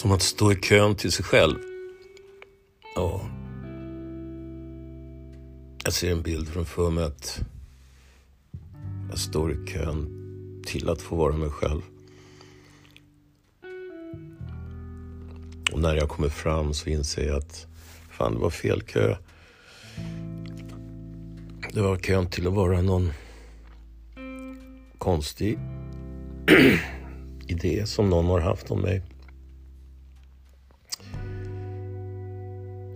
Som att stå i kön till sig själv. Ja. Jag ser en bild framför mig att jag står i kön till att få vara mig själv. Och när jag kommer fram så inser jag att fan, det var fel kö. Det var kön till att vara någon konstig idé som någon har haft om mig.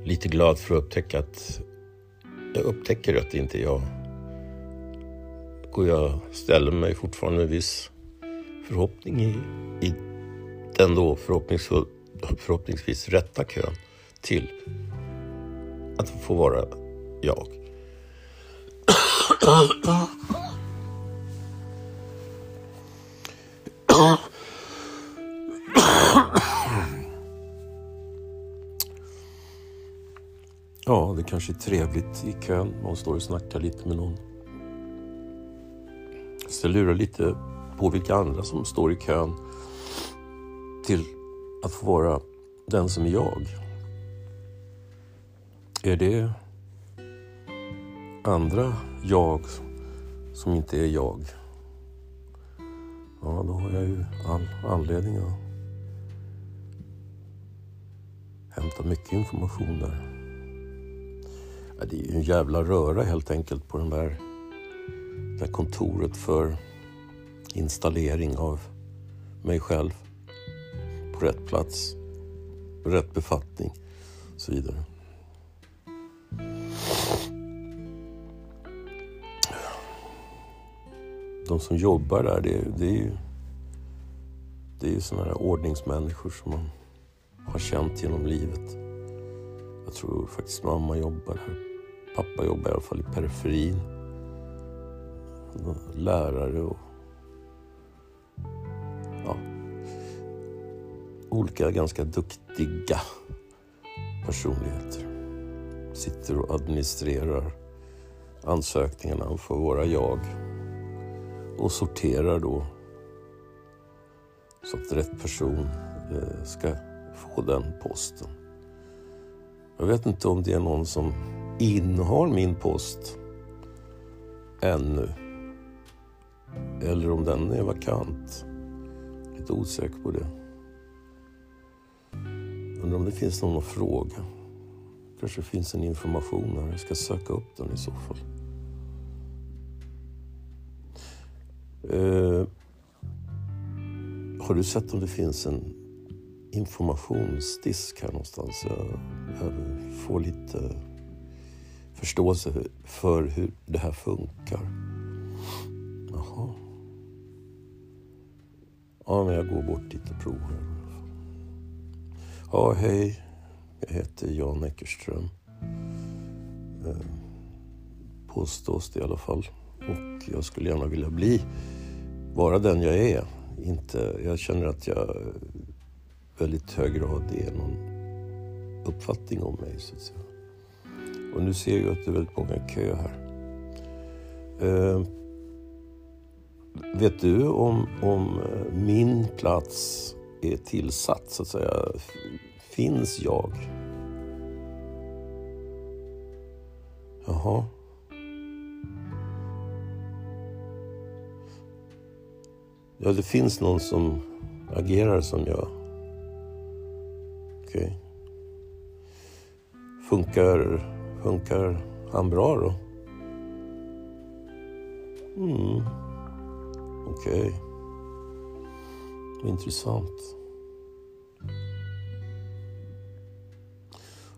Lite glad för att upptäcka att jag upptäcker att det inte är jag. Och jag ställer mig fortfarande med viss förhoppning i, i den då förhoppningsfull, förhoppningsvis rätta kön till att få vara jag. Ja, det kanske är trevligt i kön. Man står och snackar lite med någon. Så lurar lite på vilka andra som står i kön till att få vara den som är jag. Är det andra jag som inte är jag? Ja, då har jag ju all anledning att hämta mycket information där. Det är ju en jävla röra helt enkelt på den där, det där kontoret för installering av mig själv på rätt plats, rätt befattning och så vidare. De som jobbar där, det, det är ju det är ju sådana här ordningsmänniskor som man har känt genom livet. Jag tror faktiskt mamma jobbar här. Pappa jobbar i alla fall i periferin. Lärare och ja, olika ganska duktiga personligheter. Sitter och administrerar ansökningarna för våra jag och sorterar då så att rätt person eh, ska få den posten. Jag vet inte om det är någon som innehar min post ännu. Eller om den är vakant. Lite osäker på det. Undrar om det finns någon att fråga. Kanske finns en information här. Jag ska söka upp den i så fall. Uh, har du sett om det finns en informationsdisk här någonstans? Jag behöver få lite förståelse för hur det här funkar. Jaha. Ja, men jag går bort dit och provar. Ja, hej. Jag heter Jan Eckerström. Eh, påstås det i alla fall. Och jag skulle gärna vilja bli, vara den jag är. Inte, jag känner att jag väldigt hög grad är någon uppfattning om mig. Så att säga. Och nu ser jag att det är väldigt många i kö här. Eh, vet du om, om eh, min plats är tillsatt, så att säga? Finns jag? Jaha. Ja, det finns någon som agerar som jag. Okej. Okay. Funkar Funkar han bra då? Mm. Okej. Okay. Intressant.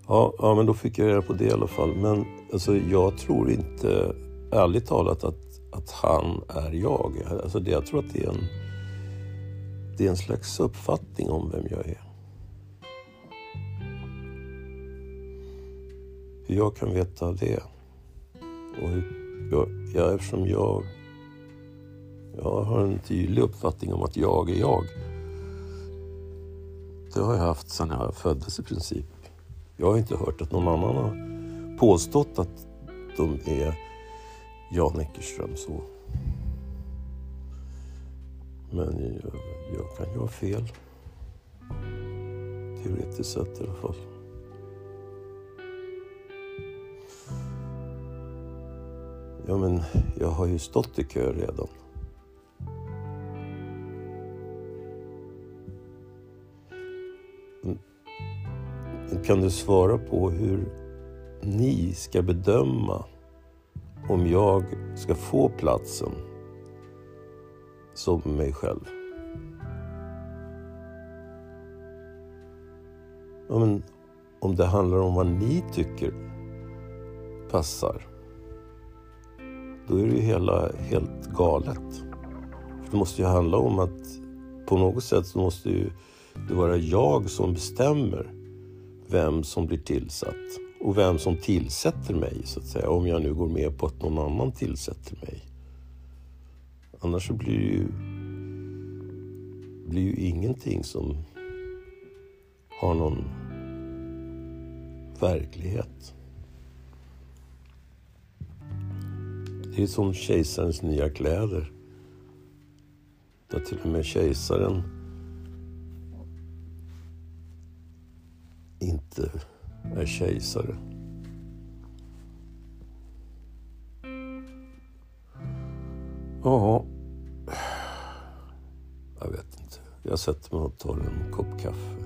Ja, ja, men då fick jag reda på det i alla fall. Men alltså, jag tror inte, ärligt talat, att, att han är jag. Alltså, det, jag tror att det är, en, det är en slags uppfattning om vem jag är. Hur jag kan veta det. Och hur jag, ja, eftersom jag, jag har en tydlig uppfattning om att jag är jag. Det har jag haft sedan jag föddes i princip. Jag har inte hört att någon annan har påstått att de är Jan Eckerström så. Men jag, jag kan ju ha fel. teoretiskt sett i alla fall. Ja, men jag har ju stått i kö redan. Mm. Kan du svara på hur ni ska bedöma om jag ska få platsen som mig själv? Ja, men om det handlar om vad ni tycker passar, då är det ju hela helt galet. För det måste ju handla om att på något sätt så måste ju det vara jag som bestämmer vem som blir tillsatt och vem som tillsätter mig, så att säga. Om jag nu går med på att någon annan tillsätter mig. Annars så blir det ju, blir ju ingenting som har någon verklighet. Det är som kejsarens nya kläder. Där till och med kejsaren inte är kejsare. Ja, jag vet inte. Jag sätter mig och tar en kopp kaffe.